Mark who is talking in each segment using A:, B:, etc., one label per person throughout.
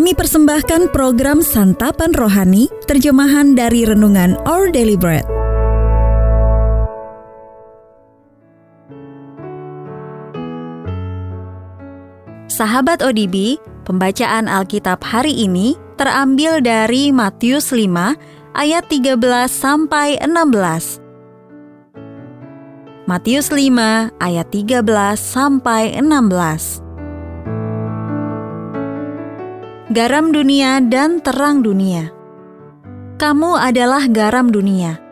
A: Kami persembahkan program Santapan Rohani, terjemahan dari Renungan Our Daily Bread. Sahabat ODB, pembacaan Alkitab hari ini terambil dari Matius 5 ayat 13 sampai 16. Matius 5 ayat 13 sampai 16. Garam dunia dan terang dunia. Kamu adalah garam dunia.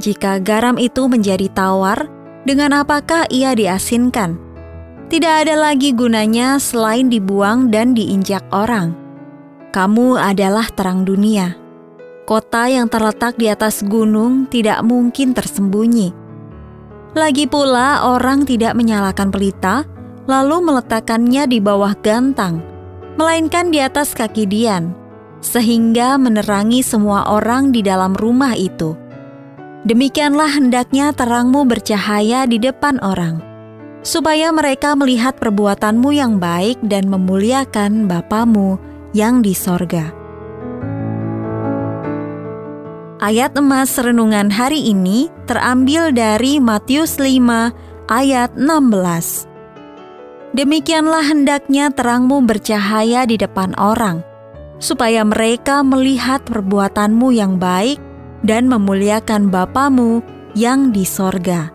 A: Jika garam itu menjadi tawar, dengan apakah ia diasinkan? Tidak ada lagi gunanya selain dibuang dan diinjak orang. Kamu adalah terang dunia. Kota yang terletak di atas gunung tidak mungkin tersembunyi. Lagi pula, orang tidak menyalakan pelita, lalu meletakkannya di bawah gantang melainkan di atas kaki Dian, sehingga menerangi semua orang di dalam rumah itu. Demikianlah hendaknya terangmu bercahaya di depan orang, supaya mereka melihat perbuatanmu yang baik dan memuliakan Bapamu yang di sorga. Ayat emas renungan hari ini terambil dari Matius 5 ayat 16. Demikianlah hendaknya terangmu bercahaya di depan orang, supaya mereka melihat perbuatanmu yang baik dan memuliakan Bapamu yang di sorga.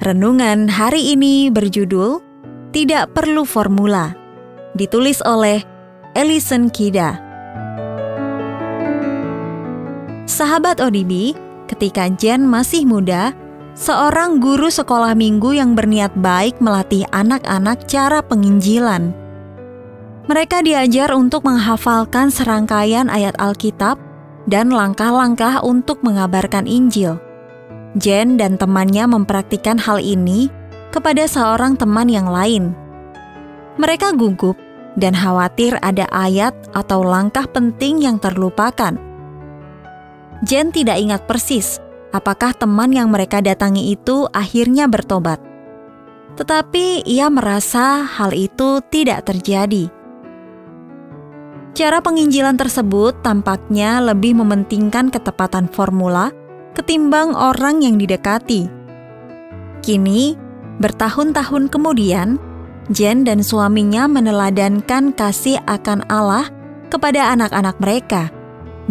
A: Renungan hari ini berjudul Tidak Perlu Formula, ditulis oleh Ellison Kida. Sahabat ODB, ketika Jen masih muda, seorang guru sekolah minggu yang berniat baik melatih anak-anak cara penginjilan. Mereka diajar untuk menghafalkan serangkaian ayat Alkitab dan langkah-langkah untuk mengabarkan Injil. Jen dan temannya mempraktikkan hal ini kepada seorang teman yang lain. Mereka gugup dan khawatir ada ayat atau langkah penting yang terlupakan. Jen tidak ingat persis apakah teman yang mereka datangi itu akhirnya bertobat. Tetapi ia merasa hal itu tidak terjadi. Cara penginjilan tersebut tampaknya lebih mementingkan ketepatan formula ketimbang orang yang didekati. Kini, bertahun-tahun kemudian, Jen dan suaminya meneladankan kasih akan Allah kepada anak-anak mereka –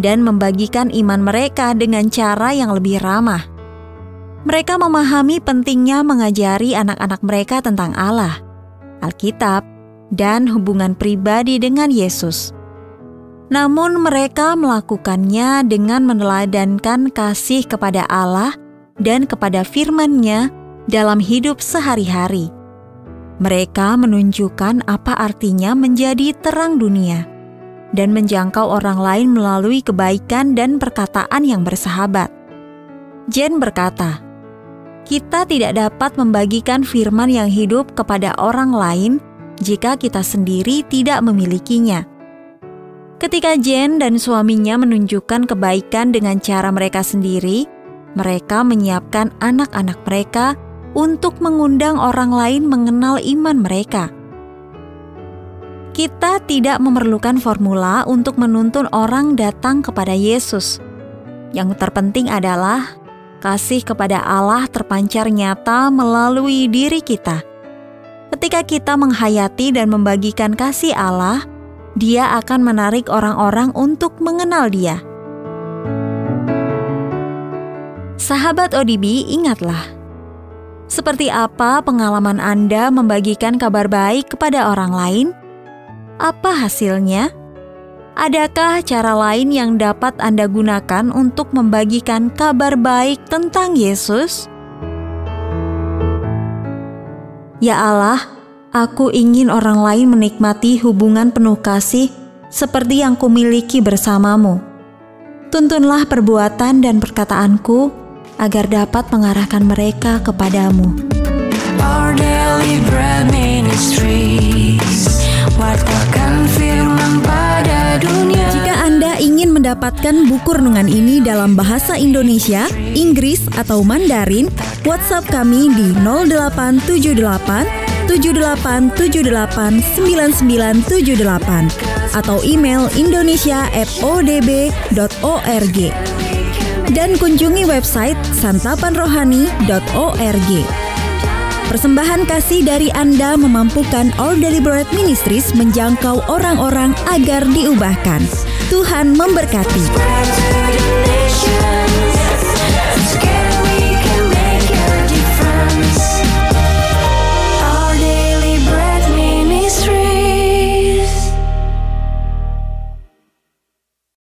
A: dan membagikan iman mereka dengan cara yang lebih ramah. Mereka memahami pentingnya mengajari anak-anak mereka tentang Allah, Alkitab, dan hubungan pribadi dengan Yesus. Namun, mereka melakukannya dengan meneladankan kasih kepada Allah dan kepada firman-Nya dalam hidup sehari-hari. Mereka menunjukkan apa artinya menjadi terang dunia dan menjangkau orang lain melalui kebaikan dan perkataan yang bersahabat. Jen berkata, "Kita tidak dapat membagikan firman yang hidup kepada orang lain jika kita sendiri tidak memilikinya." Ketika Jen dan suaminya menunjukkan kebaikan dengan cara mereka sendiri, mereka menyiapkan anak-anak mereka untuk mengundang orang lain mengenal iman mereka. Kita tidak memerlukan formula untuk menuntun orang datang kepada Yesus. Yang terpenting adalah kasih kepada Allah terpancar nyata melalui diri kita. Ketika kita menghayati dan membagikan kasih Allah, Dia akan menarik orang-orang untuk mengenal Dia. Sahabat ODB, ingatlah seperti apa pengalaman Anda membagikan kabar baik kepada orang lain? Apa hasilnya? Adakah cara lain yang dapat Anda gunakan untuk membagikan kabar baik tentang Yesus? Ya Allah, aku ingin orang lain menikmati hubungan penuh kasih seperti yang kumiliki bersamamu. Tuntunlah perbuatan dan perkataanku agar dapat mengarahkan mereka kepadamu. Mendapatkan buku renungan ini dalam bahasa Indonesia, Inggris, atau Mandarin, WhatsApp kami di 0878 78789978 atau email indonesia@odb.org. Dan kunjungi website santapanrohani.org. Persembahan kasih dari Anda memampukan All Deliberate Ministries menjangkau orang-orang agar diubahkan. Tuhan memberkati.